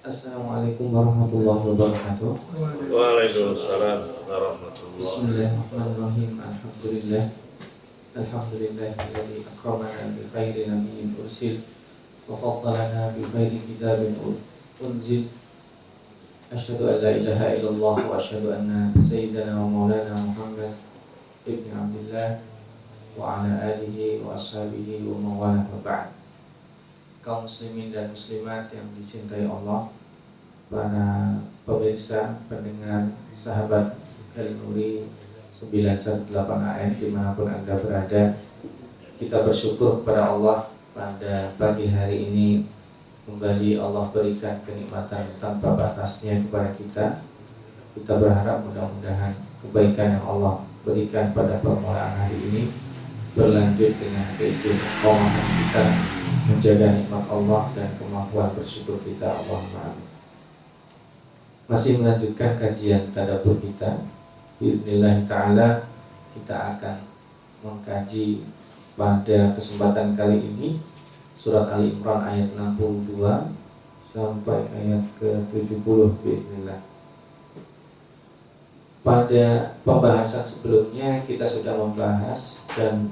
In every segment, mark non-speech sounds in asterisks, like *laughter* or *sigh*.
Assalamualaikum warahmatullahi wabarakatuh. Waalaikumsalam warahmatullahi Bismillahirrahmanirrahim. Alhamdulillah. Alhamdulillah alladzi akramana bi khairi nabiyyin ursil wa faddalana bi khairi kitabin unzil. Asyhadu an la ilaha illallah wa asyhadu anna sayyidana wa maulana Muhammad ibn Abdullah wa ala alihi wa ashabihi wa mawala wa ba'd. Kaum muslimin dan muslimat yang dicintai Allah, para pemirsa, pendengar, sahabat El Nuri 918 AM di mana pun Anda berada Kita bersyukur kepada Allah pada pagi hari ini Kembali Allah berikan kenikmatan tanpa batasnya kepada kita. Kita berharap mudah-mudahan kebaikan yang Allah berikan pada permulaan hari ini Berlanjut dengan keistiqomahan kita Menjaga nikmat Allah dan kemampuan bersyukur kita amin. Masih melanjutkan kajian tadabur kita Bismillah ta'ala kita akan mengkaji pada kesempatan kali ini surat Ali Imran ayat 62 sampai ayat ke-70 Bismillah pada pembahasan sebelumnya kita sudah membahas dan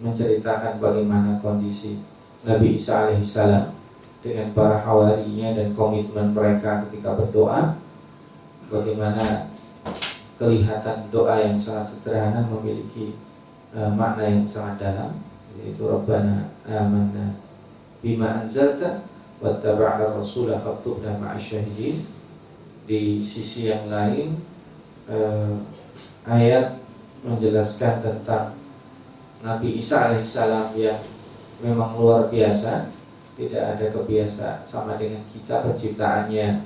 menceritakan bagaimana kondisi Nabi Isa alaihissalam dengan para hawarinya dan komitmen mereka ketika berdoa. Bagaimana kelihatan doa yang sangat sederhana memiliki uh, makna yang sangat dalam yaitu Rabbana amanna bima anzalta wattaba'na rasulah faktubna ma'asyahidin. Di sisi yang lain uh, ayat menjelaskan tentang Nabi Isa alaihissalam yang memang luar biasa tidak ada kebiasaan sama dengan kita penciptaannya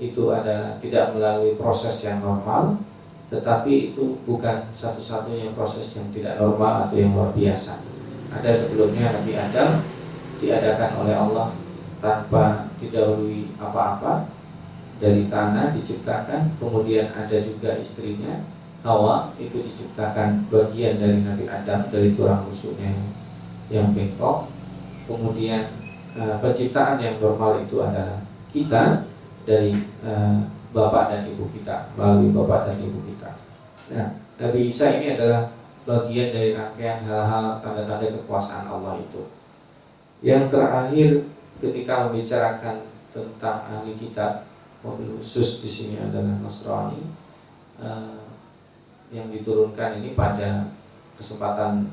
itu adalah tidak melalui proses yang normal tetapi itu bukan satu-satunya proses yang tidak normal atau yang luar biasa. Ada sebelumnya Nabi Adam diadakan oleh Allah tanpa didahului apa-apa dari tanah diciptakan kemudian ada juga istrinya Hawa itu diciptakan bagian dari Nabi Adam dari tulang rusuknya yang bengkok kemudian uh, penciptaan yang normal itu adalah kita dari uh, bapak dan ibu kita melalui bapak dan ibu kita. Nah, Nabi Isa ini adalah bagian dari rangkaian hal-hal tanda-tanda kekuasaan Allah itu. Yang terakhir ketika membicarakan tentang ahli kitab mobil khusus di sini adalah Nasrani uh, yang diturunkan ini pada kesempatan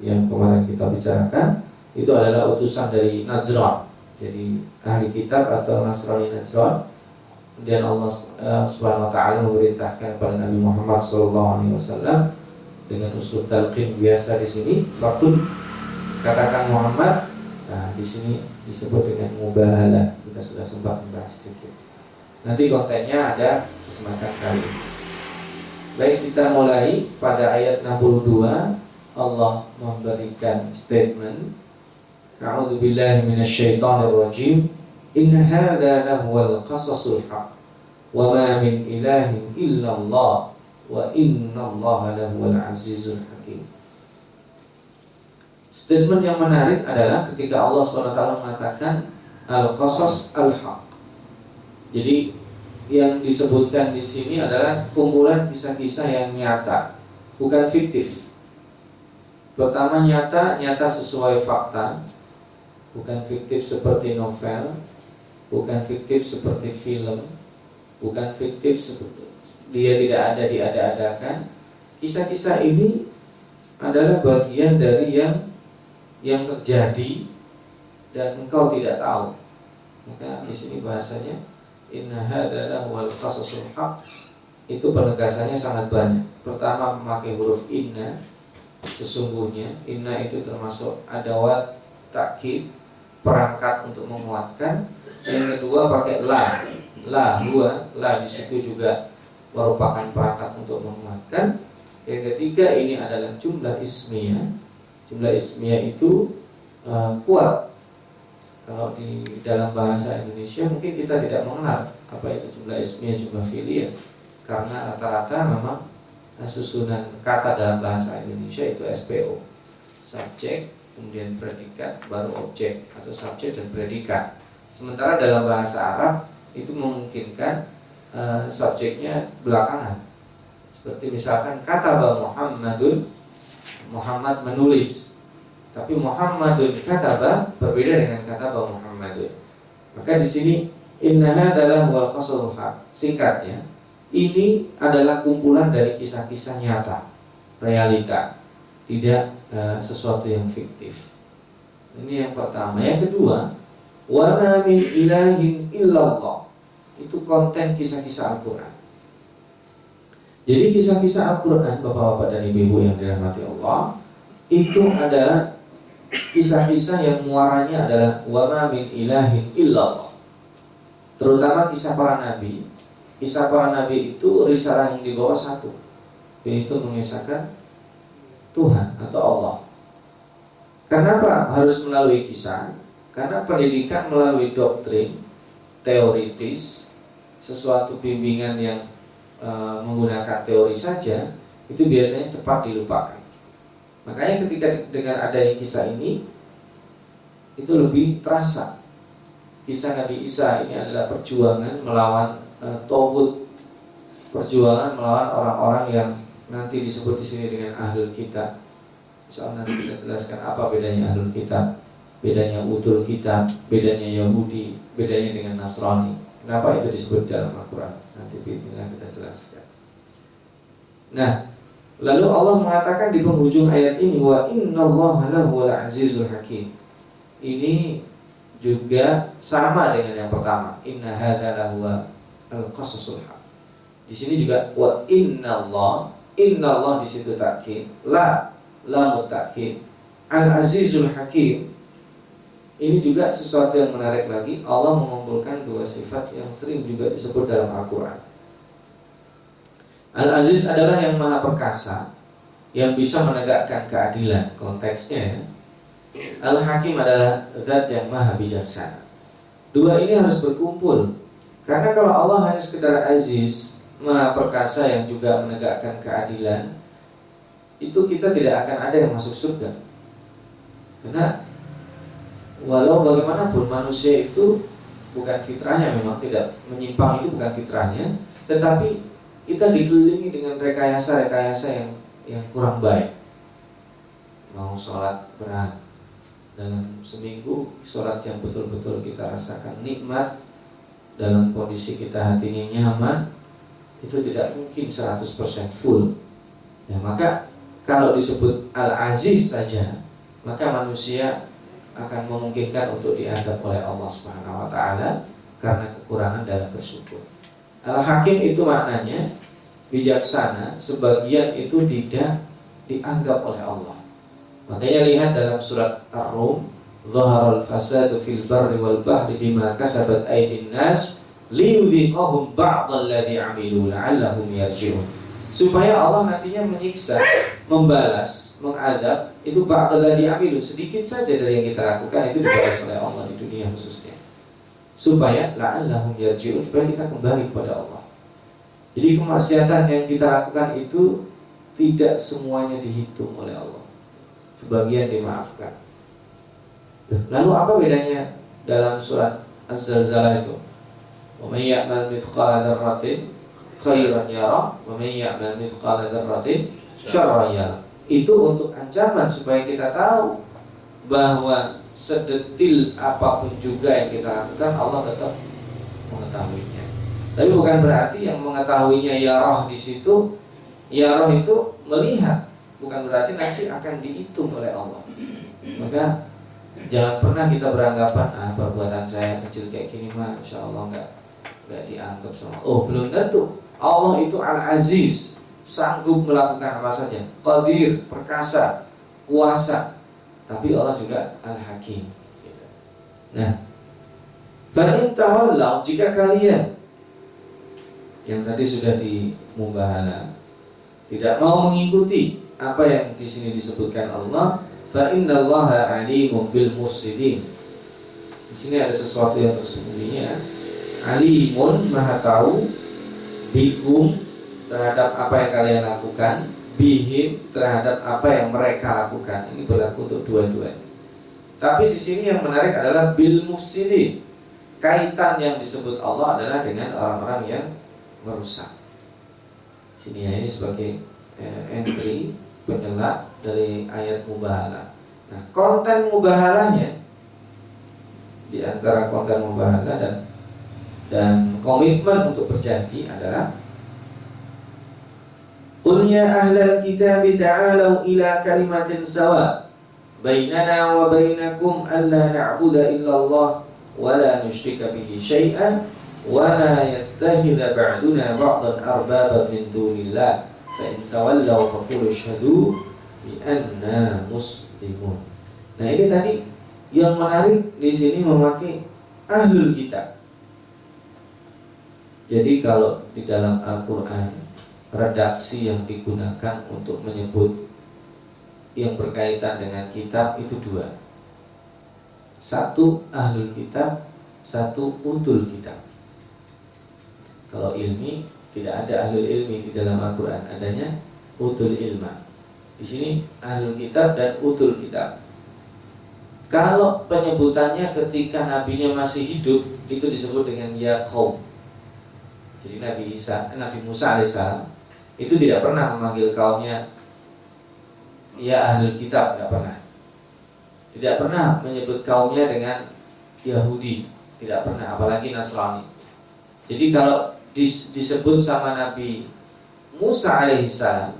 yang kemarin kita bicarakan itu adalah utusan dari Najran. Jadi ahli kitab atau Nasrani Najran. Kemudian Allah uh, Subhanahu wa taala memerintahkan kepada Nabi Muhammad SAW dengan usul talqin biasa di sini, waktu katakan Muhammad, nah di sini disebut dengan mubahalah. Kita sudah sempat membahas sedikit. Nanti kontennya ada kesempatan kali. Baik kita mulai pada ayat 62 Allah memberikan statement A'udhu billahi minasyaitonir rajim. In hadza lahuwal qasasul haq. Wa ma min ilahin illallah wa innallaha lahuwal azizul hakim. Statement yang menarik adalah ketika Allah SWT mengatakan al-qasas al-haq. Jadi yang disebutkan di sini adalah kumpulan kisah-kisah yang nyata, bukan fiktif Pertama nyata, nyata sesuai fakta bukan fiktif seperti novel, bukan fiktif seperti film, bukan fiktif seperti dia tidak ada diada-adakan. Kisah-kisah ini adalah bagian dari yang yang terjadi dan engkau tidak tahu. Maka di sini bahasanya inna hadalah wal qasasul haq itu penegasannya sangat banyak. Pertama memakai huruf inna sesungguhnya inna itu termasuk adawat takkid perangkat untuk menguatkan. Yang kedua pakai la, la dua, la di situ juga merupakan perangkat untuk menguatkan. Yang ketiga ini adalah jumlah ismiyah. Jumlah ismiyah itu uh, kuat. Kalau di dalam bahasa Indonesia mungkin kita tidak mengenal apa itu jumlah ismiyah, jumlah filia. Karena rata-rata memang susunan kata dalam bahasa Indonesia itu SPO. Subjek, kemudian predikat, baru objek atau subjek dan predikat. Sementara dalam bahasa Arab itu memungkinkan uh, subjeknya belakangan. Seperti misalkan kata Muhammadun Muhammad menulis. Tapi Muhammadun kata berbeda dengan kata Muhammadun. Maka di sini innaha adalah wal Singkatnya, ini adalah kumpulan dari kisah-kisah nyata, realita, tidak uh, sesuatu yang fiktif. Ini yang pertama. Yang kedua, wa min ilahin illallah. Itu konten kisah-kisah Al-Qur'an. Jadi kisah-kisah Al-Qur'an Bapak-bapak dan Ibu-ibu yang dirahmati Allah, itu adalah kisah-kisah yang muaranya adalah wa min ilahin illallah. Terutama kisah para nabi Kisah para nabi itu risalah yang dibawa satu Yaitu mengisahkan Tuhan atau Allah. Kenapa harus melalui kisah? Karena pendidikan melalui doktrin Teoritis Sesuatu bimbingan yang e, menggunakan teori saja Itu biasanya cepat dilupakan. Makanya ketika dengan adanya kisah ini Itu lebih terasa. Kisah Nabi Isa ini adalah perjuangan melawan uh, perjuangan melawan orang-orang yang nanti disebut di sini dengan ahlul kitab. Soal nanti kita jelaskan apa bedanya ahlul kitab, bedanya utul kitab, bedanya Yahudi, bedanya dengan Nasrani. Kenapa itu disebut dalam Al-Quran? Nanti kita kita jelaskan. Nah, lalu Allah mengatakan di penghujung ayat ini wa innallaha lahuwal azizul hakim. Ini juga sama dengan yang pertama. Inna hadza al-qasasul haq. Di sini juga wa inna Allah, inna Allah di situ takkid, la la mutakkid, al-azizul hakim. Ini juga sesuatu yang menarik lagi. Allah mengumpulkan dua sifat yang sering juga disebut dalam Al-Quran. Al-Aziz adalah yang maha perkasa, yang bisa menegakkan keadilan. Konteksnya ya. Al-Hakim adalah zat yang maha bijaksana. Dua ini harus berkumpul karena kalau Allah hanya sekedar aziz, maha perkasa yang juga menegakkan keadilan, itu kita tidak akan ada yang masuk surga. Karena walau bagaimanapun manusia itu bukan fitrahnya memang tidak menyimpang itu bukan fitrahnya, tetapi kita dikelilingi dengan rekayasa-rekayasa yang yang kurang baik. Mau sholat berat dalam seminggu sholat yang betul-betul kita rasakan nikmat dalam kondisi kita hatinya nyaman itu tidak mungkin 100% full ya maka kalau disebut al-aziz saja maka manusia akan memungkinkan untuk dianggap oleh Allah Subhanahu wa taala karena kekurangan dalam bersyukur. Al-hakim itu maknanya bijaksana, sebagian itu tidak dianggap oleh Allah. Makanya lihat dalam surat Ar-Rum Zaharal fasadu fil barri wal bahri bima kasabat aydin nas liyudhiqahum ba'dalladhi amilu la'allahum. Supaya Allah nantinya menyiksa, membalas, mengadab itu ba'dalladhi amilu sedikit saja dari yang kita lakukan itu dibalas oleh Allah di dunia khususnya. Supaya la'allahum yarji'un supaya kita kembali kepada Allah. Jadi kemaksiatan yang kita lakukan itu tidak semuanya dihitung oleh Allah. Sebagian dimaafkan. Lalu apa bedanya dalam surat Az-Zalzalah itu? Ya'mal mithqala dzarratin khairan yara wa may ya'mal mithqala dzarratin syarran yara. Itu untuk ancaman supaya kita tahu bahwa sedetil apa pun juga yang kita lakukan Allah tetap mengetahuinya. Tapi bukan berarti yang mengetahuinya ya roh di situ ya roh itu melihat, bukan berarti nanti akan dihitung oleh Allah. Maka Jangan pernah kita beranggapan ah perbuatan saya kecil kayak gini mah insya Allah nggak nggak dianggap sama Oh belum tentu. Allah itu al aziz sanggup melakukan apa saja. Qadir perkasa kuasa. Tapi Allah juga al hakim gitu. nah Fa'in tawallau jika kalian yang tadi sudah di mubahala tidak mau mengikuti apa yang di sini disebutkan Allah fa innallaha alimun bil mufsidin. Di sini ada sesuatu yang tersembunyi ya. Alimun maha tahu bikum terhadap apa yang kalian lakukan, bihim terhadap apa yang mereka lakukan. Ini berlaku untuk dua-duanya. Tapi di sini yang menarik adalah bil mufsidin. kaitan yang disebut Allah adalah dengan orang-orang yang merusak. Sini ya ini sebagai eh, entry penyelak dari ayat mubahalah. Nah, konten mubahalahnya di antara konten mubahalah dan dan komitmen untuk berjanji adalah Qul ya ahlal kitab ta'alu ila kalimatin sawa bainana wa bainakum alla na'budu illa Allah wa la nusyrika bihi syai'an wa la yattakhidha ba'duna ba'dan arbaba min dunillah fa in tawallaw faqulu bi anna muslimun. Nah, ini tadi yang menarik di sini memakai ahlul kitab. Jadi kalau di dalam Al-Qur'an redaksi yang digunakan untuk menyebut yang berkaitan dengan kitab itu dua. Satu ahlul kitab, satu utul kitab. Kalau ilmi tidak ada ahlul ilmi di dalam Al-Qur'an, adanya utul ilma. Di sini ahlul kitab dan utul kitab. Kalau penyebutannya ketika nabinya masih hidup itu disebut dengan ya kaum. Jadi Nabi Isa, Nabi Musa alaihissalam itu tidak pernah memanggil kaumnya ya ahli kitab tidak pernah tidak pernah menyebut kaumnya dengan Yahudi tidak pernah apalagi Nasrani jadi kalau dis, disebut sama Nabi Musa alaihissalam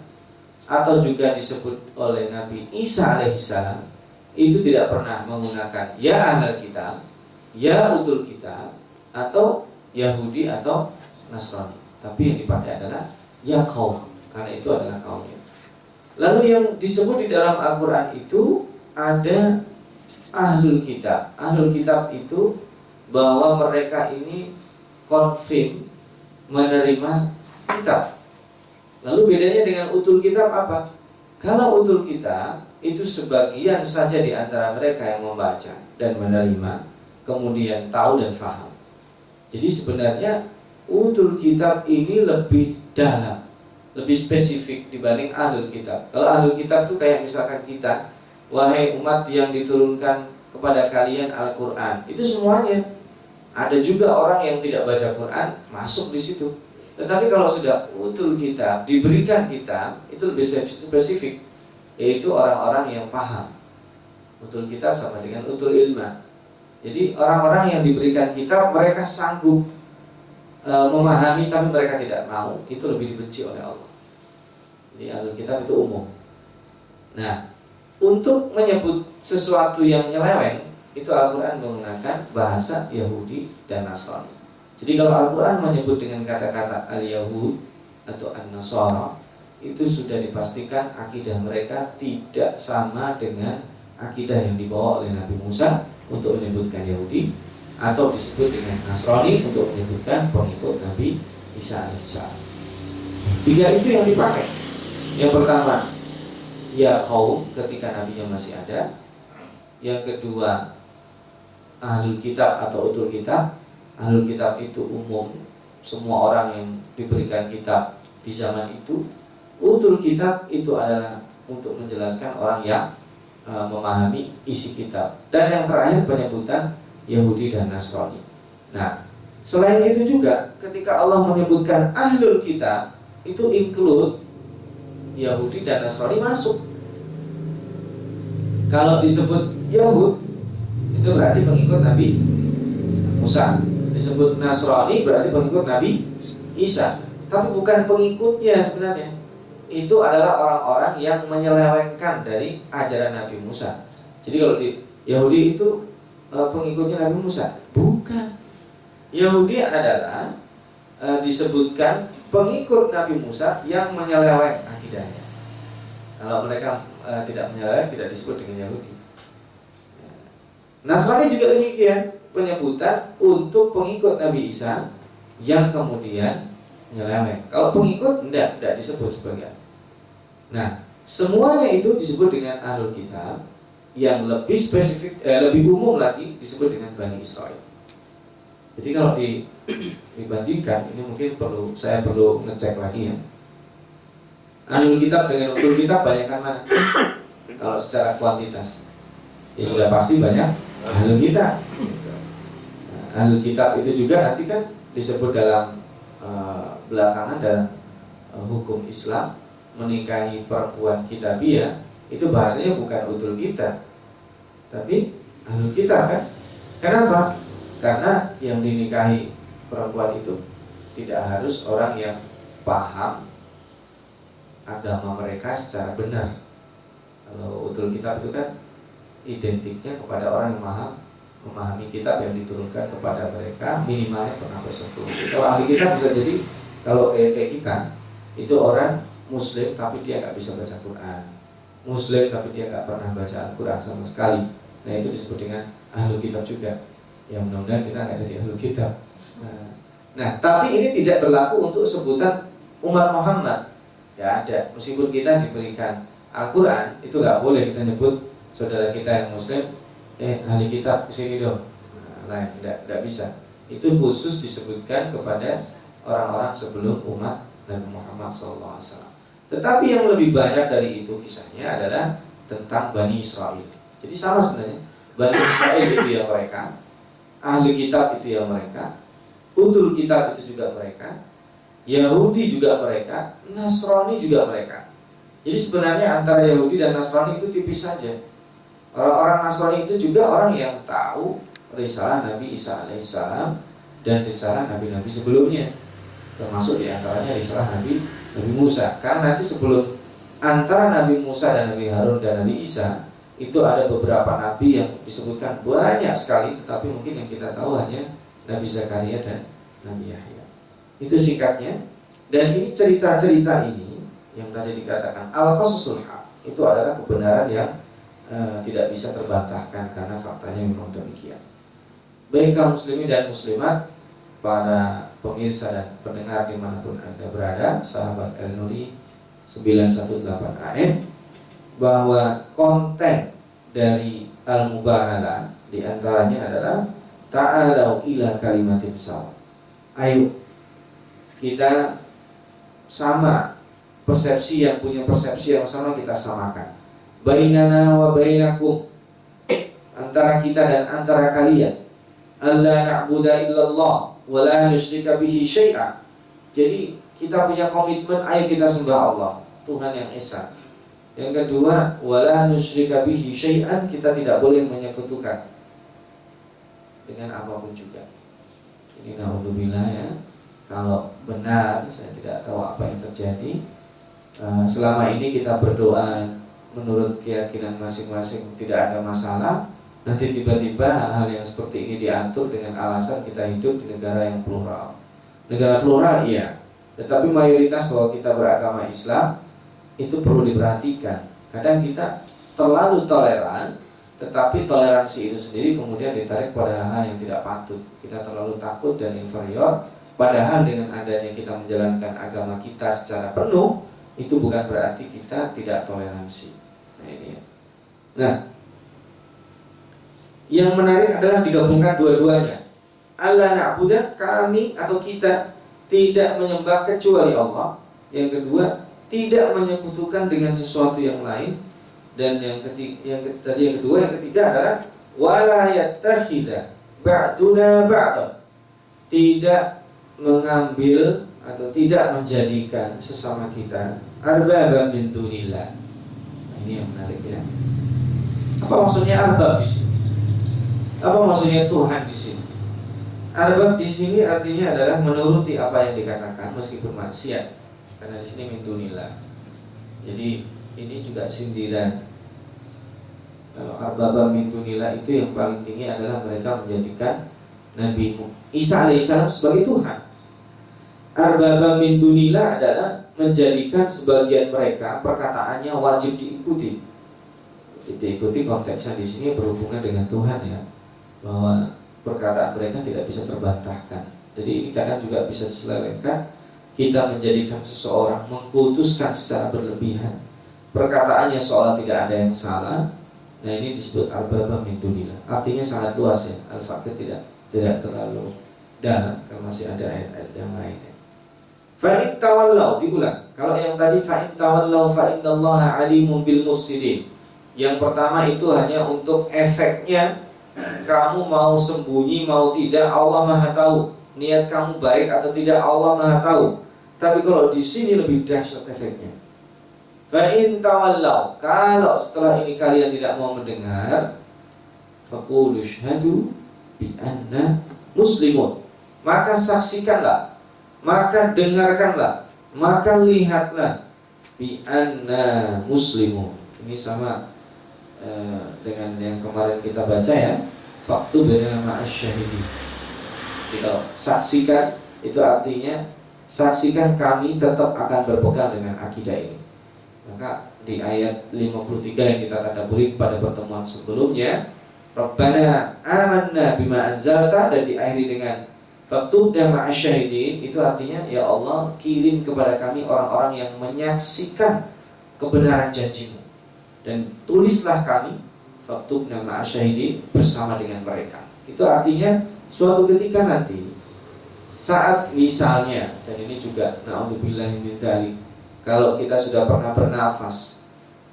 atau juga disebut oleh Nabi Isa alaihissalam itu tidak pernah menggunakan ya ahli kitab ya utul kitab atau Yahudi atau Nasrani tapi yang dipakai adalah ya kaum karena itu adalah kaumnya. Lalu yang disebut di dalam Al-Quran itu ada ahlul kitab. Ahlul kitab itu bahwa mereka ini konfirm menerima kitab. Lalu bedanya dengan utul kitab apa? Kalau utul kitab itu sebagian saja di antara mereka yang membaca dan menerima, kemudian tahu dan faham. Jadi sebenarnya utul kitab ini lebih dalam, lebih spesifik dibanding ahlul kitab. Kalau ahlul kitab itu kayak misalkan kita, wahai umat yang diturunkan kepada kalian Al-Quran, itu semuanya. Ada juga orang yang tidak baca Quran masuk di situ. Tetapi kalau sudah utul kitab, diberikan kitab, itu lebih spesifik, yaitu orang-orang yang paham. Utul kitab sama dengan utul ilma. Jadi orang-orang yang diberikan kitab mereka sanggup e, memahami tapi mereka tidak mau itu lebih dibenci oleh Allah. Jadi alur kitab itu umum. Nah, untuk menyebut sesuatu yang nyeleweng itu Al-Quran menggunakan bahasa Yahudi dan Nasrani. Jadi kalau Al-Quran menyebut dengan kata-kata Al-Yahud atau An-Nasara itu sudah dipastikan akidah mereka tidak sama dengan akidah yang dibawa oleh Nabi Musa untuk menyebutkan Yahudi atau disebut dengan Nasrani untuk menyebutkan pengikut Nabi Isa alaihissalam. Tiga itu yang dipakai. Yang pertama, ya kaum ketika nabinya masih ada. Yang kedua, ahlul kitab atau utul kitab. Ahlul kitab itu umum, semua orang yang diberikan kitab di zaman itu. Utul kitab itu adalah untuk menjelaskan orang yang uh, memahami isi kitab. Dan yang terakhir penyebutan Yahudi dan Nasrani. Nah, selain itu juga ketika Allah menyebutkan ahlul kitab itu include Yahudi dan Nasrani masuk. Kalau disebut Yahud itu berarti pengikut Nabi Musa. Disebut Nasrani berarti pengikut Nabi Isa. Tapi bukan pengikutnya sebenarnya. Itu adalah orang-orang yang menyelewengkan dari ajaran Nabi Musa. Jadi kalau di Yahudi itu uh, pengikutnya Nabi Musa? Bukan. Yahudi adalah uh, disebutkan pengikut Nabi Musa yang menyeleweng akidahnya. Kalau mereka uh, tidak menyeleweng tidak disebut dengan Yahudi. Nasrani juga demikian penyebutan untuk pengikut Nabi Isa yang kemudian menyeleweng. Kalau pengikut tidak tidak disebut sebagai. Nah, semuanya itu disebut dengan ahlul kitab yang lebih spesifik, eh, lebih umum lagi disebut dengan Bani Israel. Jadi kalau di, *clears throat* dibandingkan, ini mungkin perlu saya perlu ngecek lagi ya. Ahlul kitab dengan utul kitab banyak mana? kalau secara kuantitas, ya sudah pasti banyak ahlul kitab. Ahli kitab itu juga nanti kan disebut dalam uh, belakangan dalam uh, hukum Islam menikahi perempuan kitabiah itu bahasanya bukan utul kita. Tapi ahli kitab kan. Kenapa? Karena yang dinikahi perempuan itu tidak harus orang yang paham agama mereka secara benar. Kalau utul kitab itu kan identiknya kepada orang yang paham memahami kitab yang diturunkan kepada mereka minimalnya pernah bersentuh. Kalau ahli kitab bisa jadi kalau kayak kita itu orang muslim tapi dia nggak bisa baca Quran, muslim tapi dia nggak pernah baca Al-Quran sama sekali. Nah itu disebut dengan ahli kitab juga. Yang mudah-mudahan kita nggak jadi ahli kitab. Nah, nah tapi ini tidak berlaku untuk sebutan umat Muhammad. Ya ada, meskipun kita diberikan Al-Quran itu nggak boleh kita nyebut saudara kita yang muslim eh ahli kitab ke sini dong. Nah, tidak bisa. Itu khusus disebutkan kepada orang-orang sebelum umat Nabi Muhammad SAW tetapi yang lebih banyak dari itu kisahnya adalah tentang Bani Israel. Jadi sama sebenarnya. Bani Israel itu ya mereka ahli kitab itu ya mereka utul kitab itu juga mereka Yahudi juga mereka Nasrani juga mereka. Jadi sebenarnya antara Yahudi dan Nasrani itu tipis saja Orang-orang Nasrani itu juga orang yang tahu risalah Nabi Isa alaihissalam dan risalah Nabi-Nabi sebelumnya. Termasuk di antaranya risalah Nabi Nabi Musa. Karena nanti sebelum antara Nabi Musa dan Nabi Harun dan Nabi Isa itu ada beberapa nabi yang disebutkan banyak sekali tetapi mungkin yang kita tahu hanya Nabi Zakaria dan Nabi Yahya. Itu singkatnya. Dan ini cerita-cerita ini yang tadi dikatakan al-qasasul itu adalah kebenaran yang Eh, tidak bisa terbantahkan karena faktanya memang demikian. Baik kaum muslimin dan muslimat, para pemirsa dan pendengar di mana pun anda berada, sahabat El Nuri 918 AM, bahwa konten dari al mubahala di antaranya adalah ta'alau ila kalimatin sawa. Ayo kita sama persepsi yang punya persepsi yang sama kita samakan bainana wa bainakum antara kita dan antara kalian. Alla na'budu illallah wa la nusyrika bihi syai'a. Jadi kita punya komitmen ayo kita sembah Allah Tuhan yang esa. Yang kedua wala nusyrika bihi syai'an kita tidak boleh menyekutukan dengan apa pun juga. Ini naudzubillah ya. Kalau benar saya tidak tahu apa yang terjadi. Eh, selama ini kita berdoa menurut keyakinan masing-masing tidak ada masalah nanti tiba-tiba hal-hal yang seperti ini diatur dengan alasan kita hidup di negara yang plural. Negara plural iya. Tetapi mayoritas bahwa kita beragama Islam itu perlu diperhatikan. Kadang kita terlalu toleran tetapi toleransi itu sendiri kemudian ditarik pada hal-hal yang tidak patut. Kita terlalu takut dan inferior padahal dengan adanya kita menjalankan agama kita secara penuh itu bukan berarti kita tidak toleransi Nah ini ya. Nah, yang menarik adalah digabungkan dua-duanya. Allah na'budah kami atau kita tidak menyembah kecuali Allah. Yang kedua, tidak menyekutukan dengan sesuatu yang lain. Dan yang ketiga, yang tadi yang kedua, yang ketiga adalah wala yattakhidha ba'duna ba'dan. Tidak mengambil atau tidak menjadikan sesama kita arbaba min dunillah ini yang menarik ya. Apa maksudnya arbab di sini? Apa maksudnya Tuhan di sini? Arbab di sini artinya adalah menuruti apa yang dikatakan meskipun maksiat. Karena di sini mintunilah. Jadi ini juga sindiran. Kalau arbaba mintunilah itu yang paling tinggi adalah mereka menjadikan Nabi Isa alaihissalam sebagai Tuhan. Arbaba mintunilah adalah menjadikan sebagian mereka perkataannya wajib diikuti. Diikuti konteksnya di sini berhubungan dengan Tuhan ya, bahwa perkataan mereka tidak bisa terbantahkan. Jadi ini kadang juga bisa diselewengkan kita menjadikan seseorang mengkultuskan secara berlebihan. Perkataannya soal tidak ada yang salah. Nah ini disebut al-baba min Artinya sangat luas ya. Al-fakir tidak tidak terlalu dalam karena masih ada ayat-ayat yang lain. Fa'in tawallau diulang. Kalau yang tadi fa'in tawallau fa'innallaha alimun bil mufsidin. Yang pertama itu hanya untuk efeknya kamu mau sembunyi mau tidak Allah Maha tahu. Niat kamu baik atau tidak Allah Maha tahu. Tapi kalau di sini lebih dahsyat efeknya. Fa'in tawallau Kalau setelah ini kalian tidak mau mendengar Faqulu syhadu bi anna muslimun Maka saksikanlah Maka dengarkanlah Maka lihatlah. Bi anna muslimun. Ini sama uh, dengan yang kemarin kita baca ya. Faktu benar syahidi Jadi kalau saksikan itu artinya saksikan kami tetap akan berpegang dengan akidah ini. Maka di ayat 53 yang kita tadaburi pada pertemuan sebelumnya, Rabbana amanna bima anzalta dan diakhiri dengan dan ma'asyahidin itu artinya ya Allah kirim kepada kami orang-orang yang menyaksikan kebenaran janjimu dan tulislah kami dan ma'asyahidin bersama dengan mereka. Itu artinya suatu ketika nanti saat misalnya dan ini juga naudzubillah kalau kita sudah pernah bernafas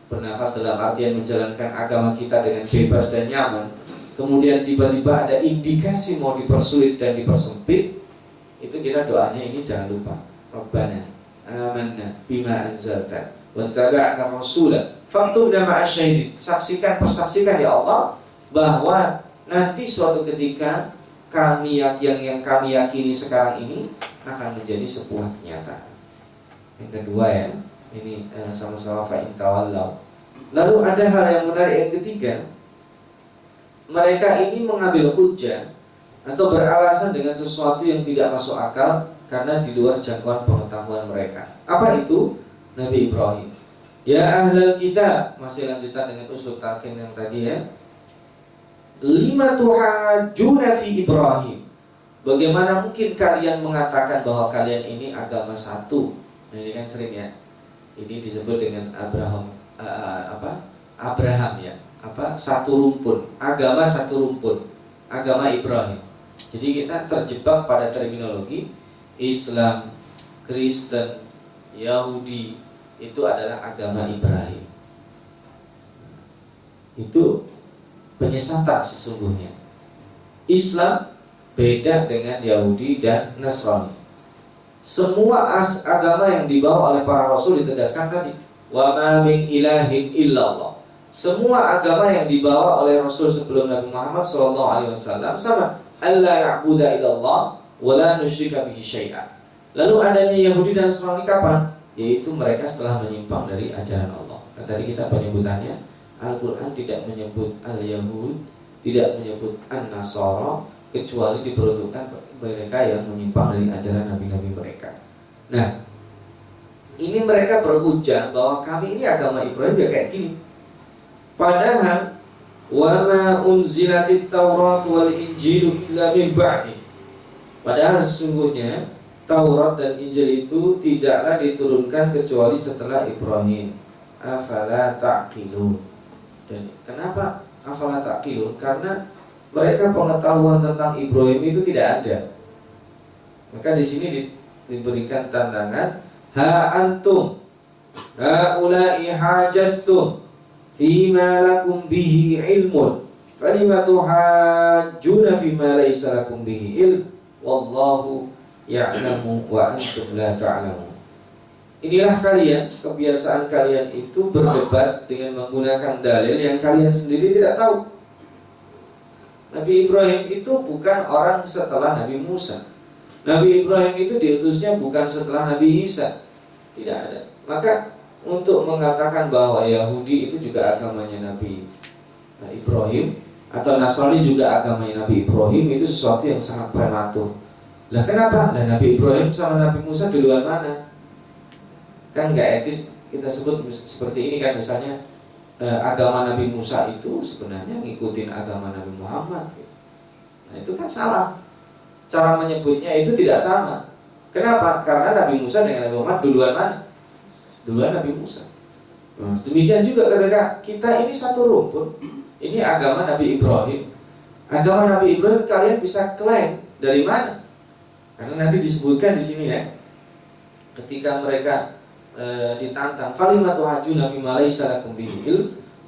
bernafas dalam artian menjalankan agama kita dengan bebas dan nyaman kemudian tiba-tiba ada indikasi mau dipersulit dan dipersempit itu kita doanya ini jangan lupa. Rabbana amanna bima anzalta wa tabi'na rasulah Faktum dan ma'asyahidin Saksikan, persaksikan ya Allah Bahwa nanti suatu ketika Kami yang, yang, yang kami yakini sekarang ini Akan menjadi sebuah kenyataan. Yang kedua ya, ini eh, sama-sama fa'in tawallau. Lalu ada hal yang menarik yang ketiga, mereka ini mengambil hujah atau beralasan dengan sesuatu yang tidak masuk akal karena di luar jangkauan pengetahuan mereka. Apa itu? Nabi Ibrahim. Ya ahlal kita masih lanjutan dengan usul talqin yang tadi ya. Lima tuhajuna fi Ibrahim. Bagaimana mungkin kalian mengatakan bahwa kalian ini agama satu Nah, ini kan sering ya. Ini disebut dengan Abraham uh, apa? Abraham ya. Apa? Satu rumpun. Agama satu rumpun. Agama Ibrahim. Jadi kita terjebak pada terminologi Islam, Kristen, Yahudi itu adalah agama Ibrahim. Itu penyesatan sesungguhnya. Islam beda dengan Yahudi dan Nasrani semua as agama yang dibawa oleh para rasul ditegaskan tadi wa ma min ilahin illallah semua agama yang dibawa oleh rasul sebelum Nabi Muhammad sallallahu alaihi wasallam sama alla ya'budu illallah wa la nusyrika bihi syai'a lalu adanya Yahudi dan Nasrani kapan yaitu mereka setelah menyimpang dari ajaran Allah nah, tadi kita penyebutannya Al-Quran tidak menyebut Al-Yahud tidak menyebut An-Nasara kecuali diperuntukkan mereka yang menyimpang dari ajaran nabi-nabi mereka. Nah, ini mereka berhujah bahwa kami ini agama Ibrahim ya kayak gini. Padahal wa ma unzilatit Taurat wal Injil illa min ba'di. Padahal sesungguhnya Taurat dan Injil itu tidaklah diturunkan kecuali setelah Ibrahim. Afala ta'qilun. Dan kenapa afala ta'qilun? Karena mereka pengetahuan tentang Ibrahim itu tidak ada. Maka di sini di, diberikan tantangan ha antum haula'i hajastum fima lakum bihi ilmun falima tuhajjuna fima laysa lakum bihi ilm wallahu ya'lamu wa antum la ta'lamun Inilah kalian, kebiasaan kalian itu berdebat dengan menggunakan dalil yang kalian sendiri tidak tahu. Nabi Ibrahim itu bukan orang setelah Nabi Musa. Nabi Ibrahim itu diutusnya bukan setelah Nabi Isa. Tidak ada. Maka untuk mengatakan bahwa Yahudi itu juga agamanya Nabi Ibrahim atau Nasrani juga agamanya Nabi Ibrahim itu sesuatu yang sangat prematur. Lah kenapa? Lah Nabi Ibrahim sama Nabi Musa duluan mana? Kan nggak etis kita sebut seperti ini kan misalnya eh, agama Nabi Musa itu sebenarnya ngikutin agama Nabi Muhammad. Nah itu kan salah. Cara menyebutnya itu tidak sama. Kenapa? Karena Nabi Musa dengan Nabi Muhammad duluan mana? Duluan Nabi Musa. Nah, demikian juga ketika kita ini satu rumpun. Ini agama Nabi Ibrahim. Agama Nabi Ibrahim kalian bisa klaim dari mana? Karena nanti disebutkan di sini ya. Ketika mereka e, ditantang falimatu hajuna fi ma laysa lakum bihi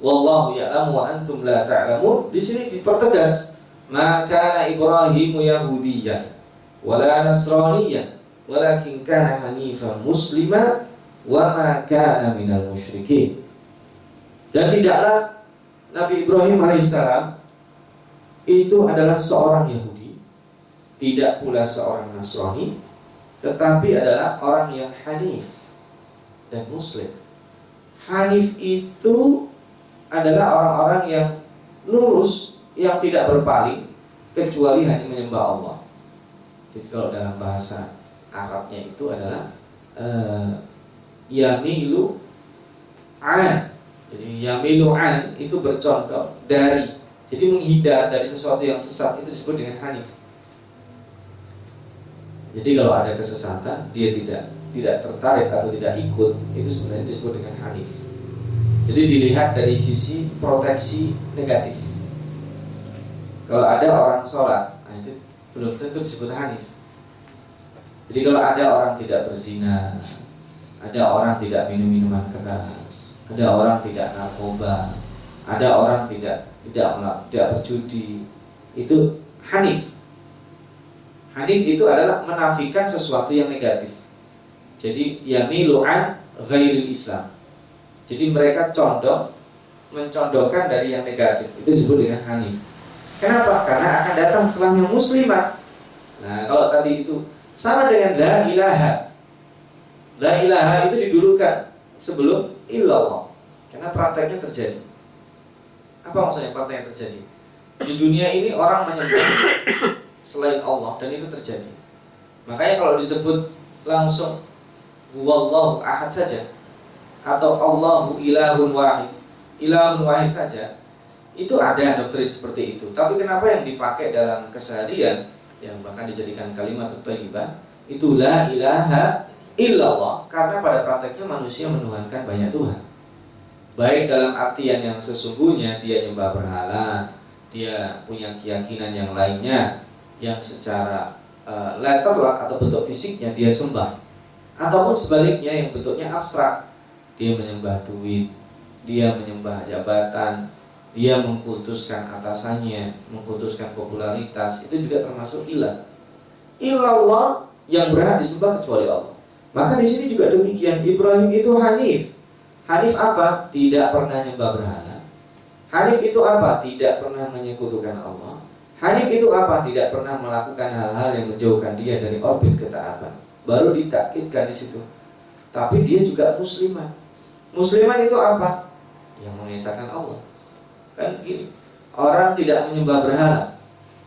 wallahu ya'lamu wa antum la ta'lamun di sini dipertegas ma kana Ibrahim Yahudiyyan wala Nasraniyyan walakin kana hanifan muslima wa kana minal dan tidaklah Nabi Ibrahim alaihissalam itu adalah seorang Yahudi tidak pula seorang Nasrani tetapi adalah orang yang hanif dan muslim. Hanif itu adalah orang-orang yang lurus yang tidak berpaling kecuali hanya menyembah Allah. Jadi kalau dalam bahasa Arabnya itu adalah uh, yamilu an. Jadi yamilu an itu bercontoh dari. Jadi menghindar dari sesuatu yang sesat itu disebut dengan hanif. Jadi kalau ada kesesatan dia tidak tidak tertarik atau tidak ikut itu sebenarnya disebut dengan hanif. Jadi dilihat dari sisi proteksi negatif. Kalau ada orang sholat, nah itu belum tentu disebut hanif. Jadi kalau ada orang tidak berzina, ada orang tidak minum minuman keras, ada orang tidak narkoba, ada orang tidak tidak tidak berjudi, itu hanif. Hanif itu adalah menafikan sesuatu yang negatif. Jadi yamilu an ghairil Islam. Jadi mereka condong mencondongkan dari yang negatif. Itu disebut dengan hanif. Kenapa? Karena akan datang setelahnya muslimat. Nah, kalau tadi itu sama dengan la ilaha. La ilaha itu didulukan sebelum illallah. Karena prakteknya terjadi. Apa maksudnya praktek yang terjadi? Di dunia ini orang menyembah selain Allah dan itu terjadi. Makanya kalau disebut langsung Wallahu ahad saja atau Allahu ilahun wahid, ilahun wahid saja, itu ada doktrin seperti itu. Tapi kenapa yang dipakai dalam keseharian yang bahkan dijadikan kalimat thayyibah itu la ilaha illallah karena pada prakteknya manusia menuhankan banyak Tuhan. Baik dalam artian yang sesungguhnya dia nyembah berhala, dia punya keyakinan yang lainnya yang secara uh, letterlock atau bentuk fisiknya dia sembah. Ataupun sebaliknya yang bentuknya abstrak, dia menyembah duit, dia menyembah jabatan, dia mengkultuskan atasannya, mengkultuskan popularitas, itu juga termasuk ilah. Ilallah yang berhak disembah kecuali Allah. Maka di sini juga demikian. Ibrahim itu hanif. Hanif apa? Tidak pernah nyembah berhala. Hanif itu apa? Tidak pernah menyekutukan Allah. Hanif itu apa? Tidak pernah melakukan hal-hal yang menjauhkan dia dari orbit ketaatan. Baru ditakkitkan di situ. Tapi dia juga muslimah. Muslimah itu apa? Yang mengesahkan Allah. Kan gini. Orang tidak menyembah berhala,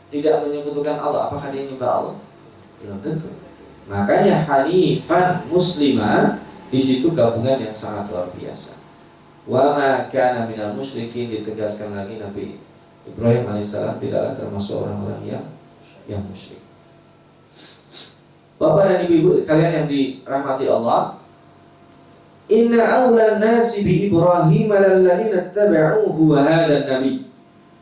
tidak menyekutukan Allah, apakah dia menyembah Allah? Belum tentu. Makanya hanifan muslimah di situ gabungan yang sangat luar biasa. Wa ma kana minal musyrikin ditegaskan lagi Nabi Ibrahim alaihissalam tidaklah termasuk orang-orang yang yang musyrik. Bapak dan Ibu kalian yang dirahmati Allah, Inna awla nasi bi Ibrahim lalladzina tabauhu wa hadha nabi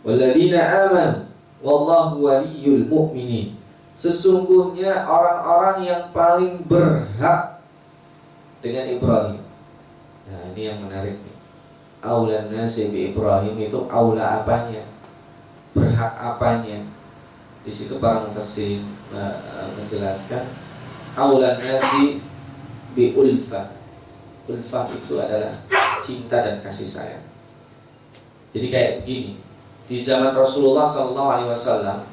walladzina amanu wallahu waliyyul mu'minin. Sesungguhnya orang-orang yang paling berhak dengan Ibrahim. Nah, ini yang menarik nih. Aula nasi Ibrahim itu aula apanya? Berhak apanya? Di situ para mufassirin uh, menjelaskan aula nasi bi ulfa. Ulfa itu adalah cinta dan kasih sayang. Jadi kayak begini. Di zaman Rasulullah SAW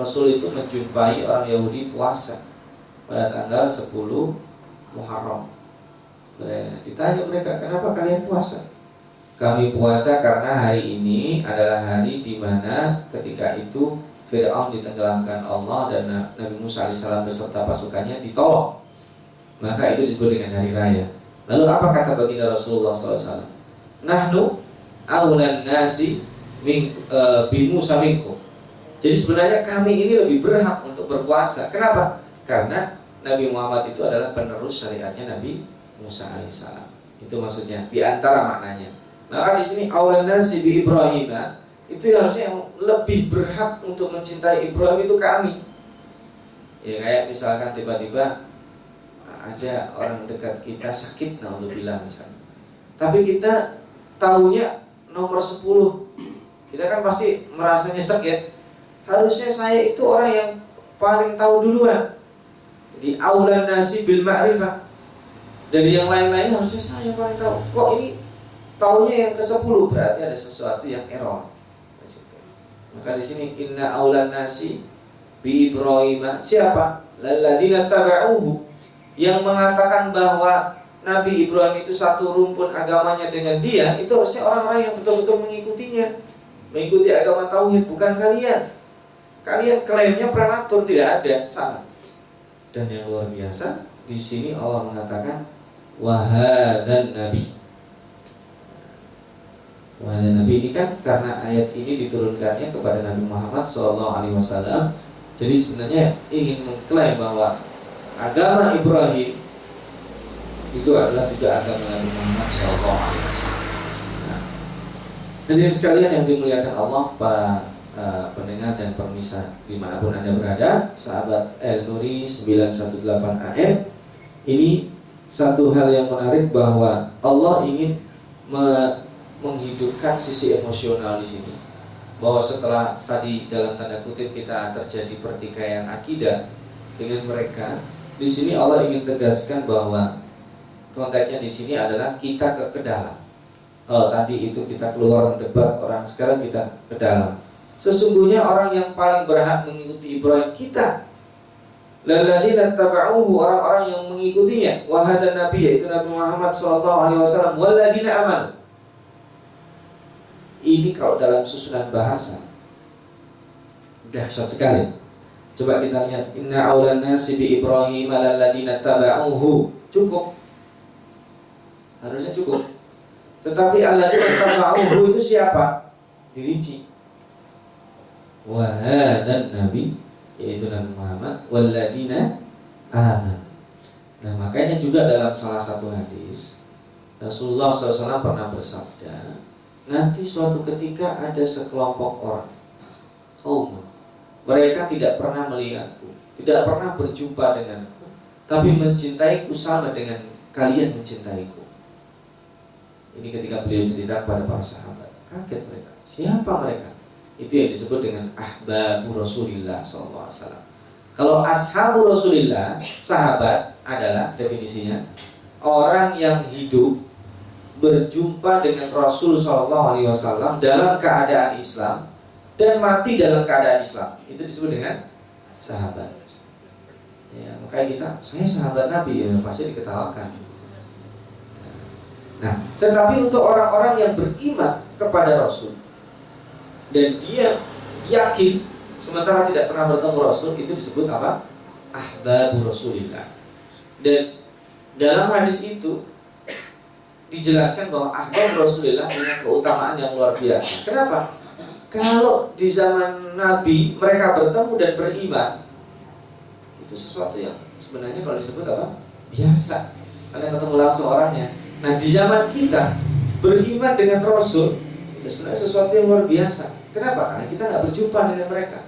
Rasul itu menjumpai orang Yahudi puasa pada tanggal 10 Muharram. Ditanya mereka, kenapa kalian puasa? Kami puasa karena hari ini adalah hari di mana ketika itu Fir'aun ditenggelamkan Allah dan Nabi Musa alaihissalam beserta pasukannya ditolong. Maka itu disebut dengan hari raya. Lalu apa kata baginda Rasulullah SAW? Nahnu awlan nasi min, uh, bi Musa minkum jadi sebenarnya kami ini lebih berhak untuk berpuasa. Kenapa? Karena Nabi Muhammad itu adalah penerus syariatnya Nabi Musa alaihissalam. Itu maksudnya di antara maknanya. Maka di sini awal nasi bi Ibrahim itu harusnya yang lebih berhak untuk mencintai Ibrahim itu kami. Ya kayak misalkan tiba-tiba ada orang dekat kita sakit nah untuk bilang misalnya. Tapi kita tahunya nomor 10 kita kan pasti merasa nyesek ya harusnya saya itu orang yang paling tahu duluan. Jadi aulan nasi bil ma'rifah. Dari yang lain-lain harusnya saya paling tahu. Kok ini tahunya yang ke-10 berarti ada sesuatu yang error. Maka di sini inna aulan nasi bi Ibrahim siapa? Lalladzina taba'uhu yang mengatakan bahwa Nabi Ibrahim itu satu rumpun agamanya dengan dia itu harusnya orang-orang yang betul-betul mengikutinya mengikuti agama tauhid bukan kalian kalian klaimnya prematur tidak ada salah. Dan yang luar biasa di sini Allah mengatakan wahadan nabi. Wahadan nabi ini kan karena ayat ini diturunkannya kepada Nabi Muhammad SAW jadi sebenarnya ingin mengklaim bahwa agama Ibrahim itu adalah juga agama Nabi Muhammad SAW. Nah, hadirin sekalian yang dimuliakan Allah, para uh, pendengar dan pemirsa di mana pun anda berada, sahabat El Nuri 918 AM, ini satu hal yang menarik bahwa Allah ingin me menghidupkan sisi emosional di sini. Bahwa setelah tadi dalam tanda kutip kita terjadi pertikaian akidah dengan mereka, di sini Allah ingin tegaskan bahwa konteksnya di sini adalah kita ke, ke dalam. Kalau tadi itu kita keluar mendebat orang, sekarang kita ke dalam. Sesungguhnya orang yang paling berhak mengikuti Ibrahim kita. dan taba'uhu orang-orang yang mengikutinya. Wahada Nabi yaitu Nabi Muhammad SAW. Waladina aman. Ini kalau dalam susunan bahasa dahsyat sekali. Coba kita lihat Inna awlan nasi bi Ibrahim lalladina taba'uhu Cukup Harusnya cukup Tetapi alladina taba'uhu itu siapa? Dirinci Wahadan Nabi Yaitu Nabi Muhammad Walladina aman Nah makanya juga dalam salah satu hadis Rasulullah SAW pernah bersabda Nanti suatu ketika ada sekelompok orang Kaum mereka tidak pernah melihatku, tidak pernah berjumpa denganku, tapi mencintaiku sama dengan kalian mencintaiku. Ini ketika beliau cerita kepada para sahabat, kaget mereka. Siapa mereka? Itu yang disebut dengan ahbabu Rasulillah SAW. Kalau ashabu Rasulillah, sahabat adalah definisinya orang yang hidup berjumpa dengan Rasul SAW dalam keadaan Islam dan mati dalam keadaan Islam. Itu disebut dengan sahabat. Ya makanya kita saya sahabat Nabi ya pasti diketawakan. Nah tetapi untuk orang-orang yang beriman kepada Rasul dan dia yakin sementara tidak pernah bertemu Rasul itu disebut apa ahbabu Rasulillah dan dalam hadis itu dijelaskan bahwa ahbab Rasulillah punya keutamaan yang luar biasa kenapa kalau di zaman Nabi mereka bertemu dan beriman, itu sesuatu yang sebenarnya kalau disebut apa? Biasa. Karena ketemu langsung orangnya. Nah di zaman kita beriman dengan Rasul itu sebenarnya sesuatu yang luar biasa. Kenapa? Karena kita nggak berjumpa dengan mereka,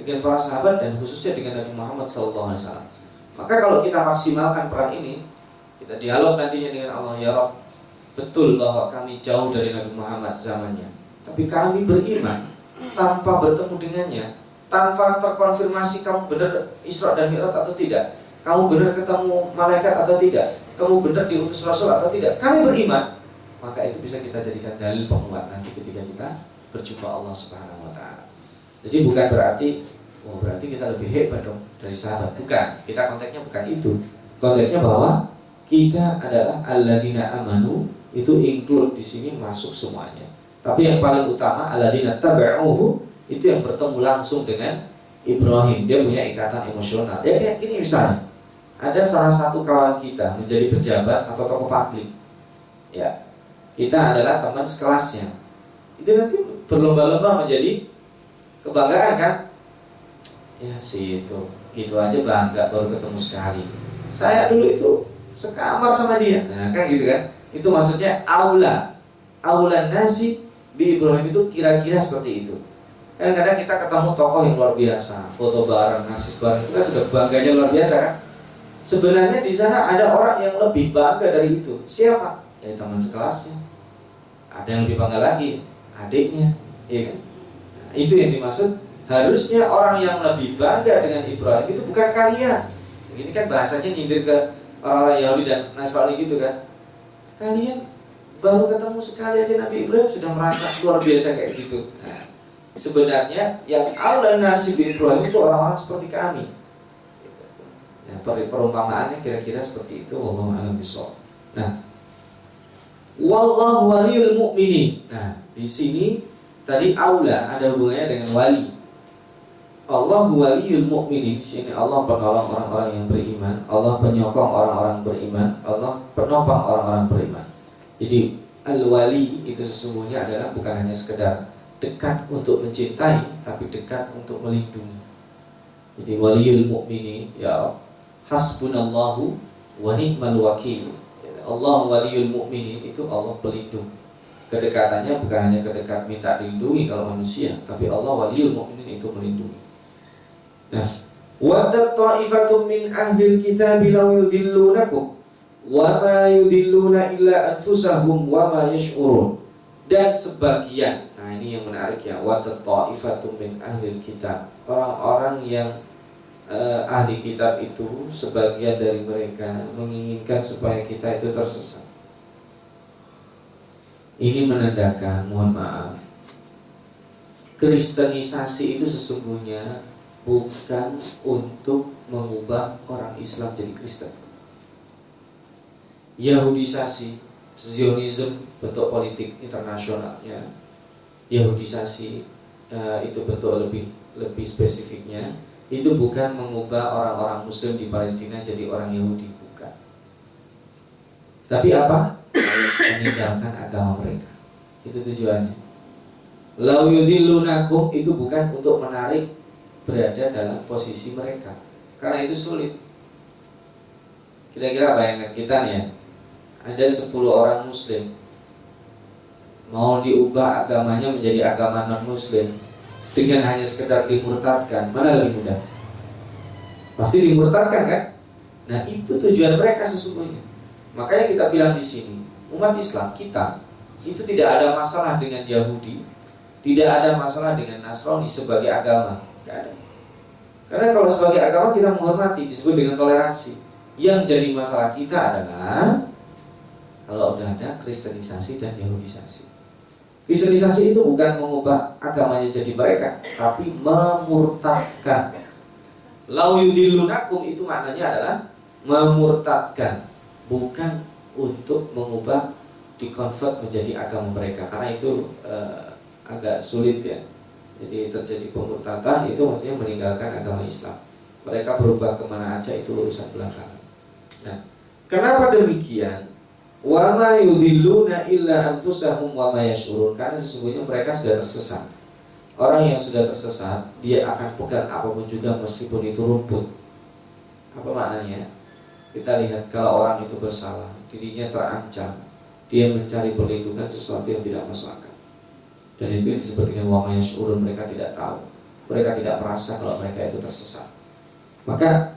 dengan para sahabat dan khususnya dengan Nabi Muhammad SAW. Maka kalau kita maksimalkan peran ini, kita dialog nantinya dengan Allah ya Rob, betul bahwa kami jauh dari Nabi Muhammad zamannya tapi kami beriman tanpa bertemu dengannya, tanpa terkonfirmasi kamu benar Isra dan Mi'raj atau tidak, kamu benar ketemu malaikat atau tidak, kamu benar diutus Rasul atau tidak, kami beriman, maka itu bisa kita jadikan dalil penguat nanti ketika kita berjumpa Allah Subhanahu wa taala. Jadi bukan berarti oh berarti kita lebih hebat dong dari sahabat. Bukan. Kita konteksnya bukan itu. Konteksnya bahwa kita adalah alladzina amanu itu include di sini masuk semuanya. Tapi yang paling utama alladzina taba'uhu itu yang bertemu langsung dengan Ibrahim. Dia punya ikatan emosional. Ya kayak gini misalnya. Ada salah satu kawan kita menjadi pejabat atau tokoh publik. Ya. Kita adalah teman sekelasnya. Itu nanti berlomba-lomba menjadi kebanggaan kan? Ya sih itu. Gitu aja bangga baru ketemu sekali. Saya dulu itu sekamar sama dia. Nah, kan gitu kan? Itu maksudnya aula. Aula nasi di Ibrahim itu kira-kira seperti itu. Kadang-kadang kita ketemu tokoh yang luar biasa, foto bareng, nasi bareng itu kan sudah bangganya luar biasa kan? Sebenarnya di sana ada orang yang lebih bangga dari itu. Siapa? Ya teman sekelasnya. Ada yang lebih bangga lagi, adiknya, iya kan? Nah, itu yang dimaksud harusnya orang yang lebih bangga dengan Ibrahim itu bukan kalian. Ini kan bahasanya nyindir ke orang-orang Yahudi dan Nasrani gitu kan. Kalian baru ketemu sekali aja Nabi Ibrahim sudah merasa luar biasa kayak gitu. Nah, sebenarnya yang Allah nasib Ibrahim itu orang-orang seperti kami. Ya, perumpamaannya kira-kira seperti itu. Wallahu Nah, wallahu waliyul mu'minin. Nah, di sini tadi aula ada hubungannya dengan wali. Allah waliyul mu'minin. Sini Allah penolong orang-orang yang beriman, Allah penyokong orang-orang beriman, Allah penopang orang-orang beriman. Jadi al-wali itu sesungguhnya adalah bukan hanya sekedar dekat untuk mencintai, tapi dekat untuk melindungi. Jadi waliyul mu'minin ya hasbunallahu wa ni'mal wakil. Allah waliyul mu'minin itu Allah pelindung. Kedekatannya bukan hanya kedekat minta dilindungi kalau manusia, tapi Allah waliyul mu'minin itu melindungi. Nah, wadat ta'ifatum min ahlil kitab law yudillunakum wa ma yudilluna illa anfusahum wa ma yash'urun. Dan sebagian, nah ini yang menarik ya, wadat ta'ifatum min ahlil kitab. Orang-orang yang uh, ahli kitab itu sebagian dari mereka menginginkan supaya kita itu tersesat. Ini menandakan, mohon maaf, kristenisasi itu sesungguhnya bukan untuk mengubah orang Islam jadi Kristen. Yahudisasi, Zionism bentuk politik internasionalnya, Yahudisasi uh, itu bentuk lebih lebih spesifiknya itu bukan mengubah orang-orang Muslim di Palestina jadi orang Yahudi, bukan. Tapi apa? Meninggalkan agama mereka. Itu tujuannya. Lau yudilunakum itu bukan untuk menarik berada dalam posisi mereka. Karena itu sulit. Kira-kira bayangan kita nih ya. Ada 10 orang muslim. Mau diubah agamanya menjadi agama non muslim dengan hanya sekedar dimurtadkan mana lebih mudah? Pasti dimurtadkan kan? Nah itu tujuan mereka sesungguhnya. Makanya kita bilang di sini umat Islam kita itu tidak ada masalah dengan Yahudi tidak ada masalah dengan Nasrani sebagai agama ada. Karena kalau sebagai agama kita menghormati disebut dengan toleransi. Yang jadi masalah kita adalah kalau udah ada kristenisasi dan yahudisasi. Kristenisasi itu bukan mengubah agamanya jadi mereka, tapi memurtadkan. Lau yudilunakum itu maknanya adalah memurtadkan, bukan untuk mengubah dikonvert menjadi agama mereka. Karena itu uh, agak sulit ya. Jadi terjadi pemurtatan itu maksudnya meninggalkan agama Islam. Mereka berubah ke mana aja itu urusan belakangan. Nah kenapa demikian? Wama yudilluna illa anfusahum wa yashurun. Karena sesungguhnya mereka sudah tersesat. Orang yang sudah tersesat Dia akan pegang apa pun juga meskipun itu rumput. Apa maknanya? Kita lihat kalau orang itu bersalah Dirinya terancam Dia mencari perlindungan sesuatu yang tidak masuk akal. Dan itu yang disebut dengan wamanya syurun mereka tidak tahu. Mereka tidak merasa kalau mereka itu tersesat. Maka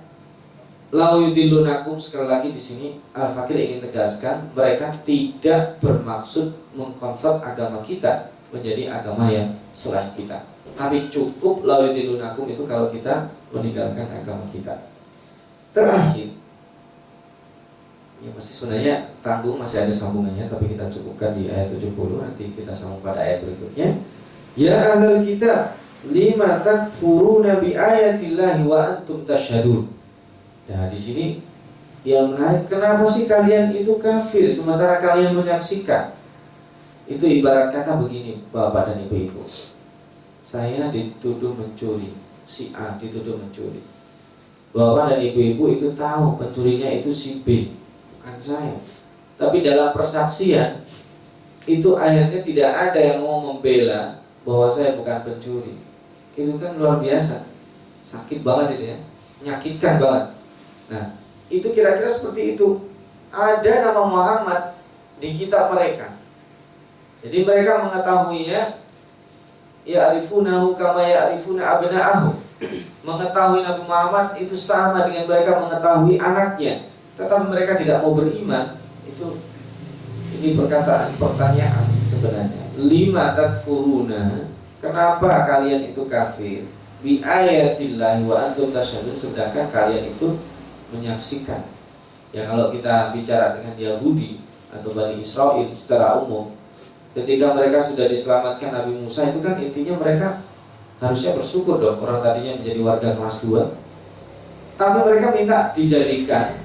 lau yudilunakum sekali lagi di sini al fakir ingin tegaskan mereka tidak bermaksud mengkonvert agama kita menjadi agama yang selain kita. Tapi cukup lau yudilunakum itu kalau kita meninggalkan agama kita. Terakhir Ya masih sebenarnya tanggung masih ada sambungannya tapi kita cukupkan di ayat 70 nanti kita sambung pada ayat berikutnya. Ya ahlul kita lima takfuruna bi ayatillahi wa antum tasyhadun. Nah, di sini yang menarik kenapa sih kalian itu kafir sementara kalian menyaksikan? Itu ibarat kata begini, Bapak dan Ibu-ibu. Saya dituduh mencuri, si A dituduh mencuri. Bapak dan ibu-ibu itu tahu pencurinya itu si B bukan saya. Tapi dalam persaksian itu akhirnya tidak ada yang mau membela bahwa saya bukan pencuri. Itu kan luar biasa. Sakit banget itu ya. Menyakitkan banget. Nah, itu kira-kira seperti itu. Ada nama Muhammad di kitab mereka. Jadi mereka mengetahuinya ya arifunahu kama ya arifuna abna'ahu. *clears throat* Mengetahui Nabi Muhammad itu sama dengan mereka mengetahui anaknya tetapi mereka tidak mau beriman itu ini perkataan pertanyaan sebenarnya. Lima takfuruna kenapa kalian itu kafir? Bi ayatillahi wa antum tasyhadun sedangkan kalian itu menyaksikan. Ya kalau kita bicara dengan Yahudi atau Bani Israel secara umum ketika mereka sudah diselamatkan Nabi Musa itu kan intinya mereka harusnya bersyukur dong orang tadinya menjadi warga kelas 2 tapi mereka minta dijadikan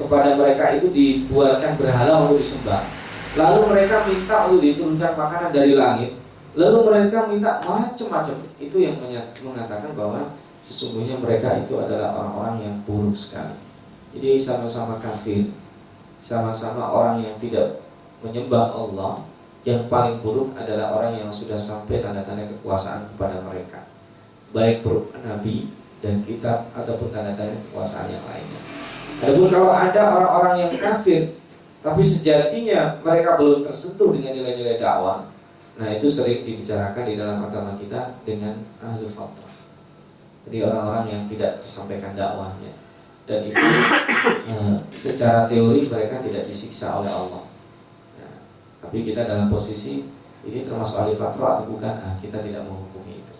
kepada mereka itu dibuatkan berhala untuk disembah. Lalu mereka minta untuk diturunkan makanan dari langit. Lalu mereka minta macam-macam. Itu yang mengatakan bahwa sesungguhnya mereka itu adalah orang-orang yang buruk sekali. Jadi sama-sama kafir. Sama-sama orang yang tidak menyembah Allah. Yang paling buruk adalah orang yang sudah sampai tanda-tanda kekuasaan kepada mereka. Baik berupa nabi dan kitab ataupun tanda-tanda kekuasaan yang lainnya adapun kalau ada orang-orang yang kafir tapi sejatinya mereka belum tersentuh dengan nilai-nilai dakwah nah itu sering dibicarakan di dalam agama kita dengan ahli fatrah jadi orang-orang yang tidak tersampaikan dakwahnya dan itu uh, *coughs* secara teori mereka tidak disiksa oleh Allah. Nah, tapi kita dalam posisi ini termasuk ahli fatwa atau bukan? Nah, kita tidak menghukumi itu.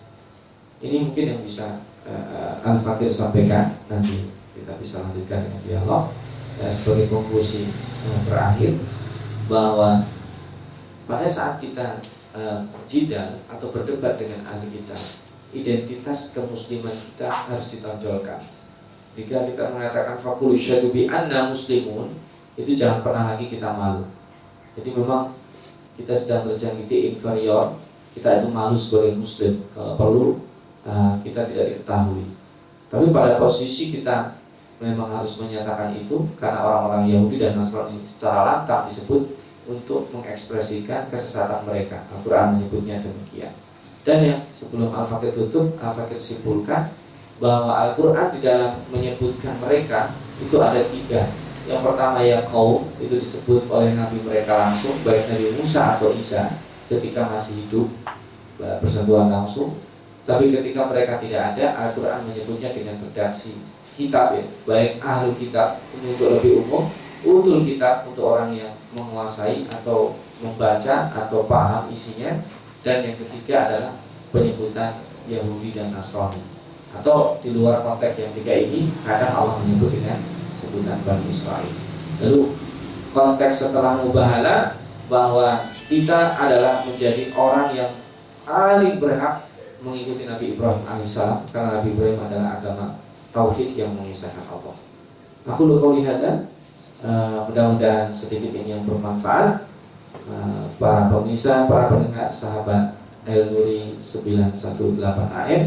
Ini mungkin yang bisa uh, Al Fakir sampaikan nanti kita bisa lanjutkan dialog. Dan sebagai konklusi uh, terakhir bahwa pada saat kita uh, jidal atau berdebat dengan ahli kita, identitas kemusliman kita harus ditonjolkan jika kita mengatakan fakul syadu bi anna muslimun itu jangan pernah lagi kita malu. Jadi memang kita sedang terjangkiti inferior, kita itu malu sebagai muslim. Kalau perlu uh, kita tidak diketahui. Tapi pada posisi kita memang harus menyatakan itu karena orang-orang Yahudi dan Nasrani secara lantang disebut untuk mengekspresikan kesesatan mereka. Al-Quran menyebutnya demikian. Dan yang sebelum Al-Fakir tutup, Al-Fakir simpulkan bahwa Al-Quran di dalam menyebutkan mereka itu ada tiga yang pertama ya kaum itu disebut oleh Nabi mereka langsung baik Nabi Musa atau Isa ketika masih hidup bersentuhan langsung tapi ketika mereka tidak ada Al-Quran menyebutnya dengan redaksi kitab ya. Baik ahli kitab untuk lebih umum utul kitab untuk orang yang menguasai atau membaca atau paham isinya. Dan yang ketiga adalah penyebutan Yahudi dan Nasrani. Atau di luar konteks yang tiga ini kadang Allah menyebut dengan sebutan Bani Israel. Lalu konteks setelah mubahala bahwa kita adalah menjadi orang yang paling berhak mengikuti Nabi Ibrahim alaihissalam. Karena Nabi Ibrahim adalah agama tauhid yang mengisahkan Allah. Aku lu kau lihat uh, mudah-mudahan sedikit ini yang bermanfaat uh, para pemirsa, para pendengar, sahabat El Nuri 918 AM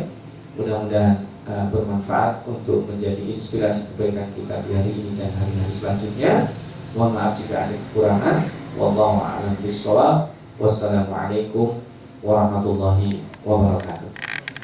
mudah-mudahan uh, bermanfaat untuk menjadi inspirasi kebaikan kita di hari ini dan hari-hari selanjutnya. Mohon maaf jika ada kekurangan. Wallahu a'lam bishawab. Wassalamualaikum warahmatullahi wabarakatuh.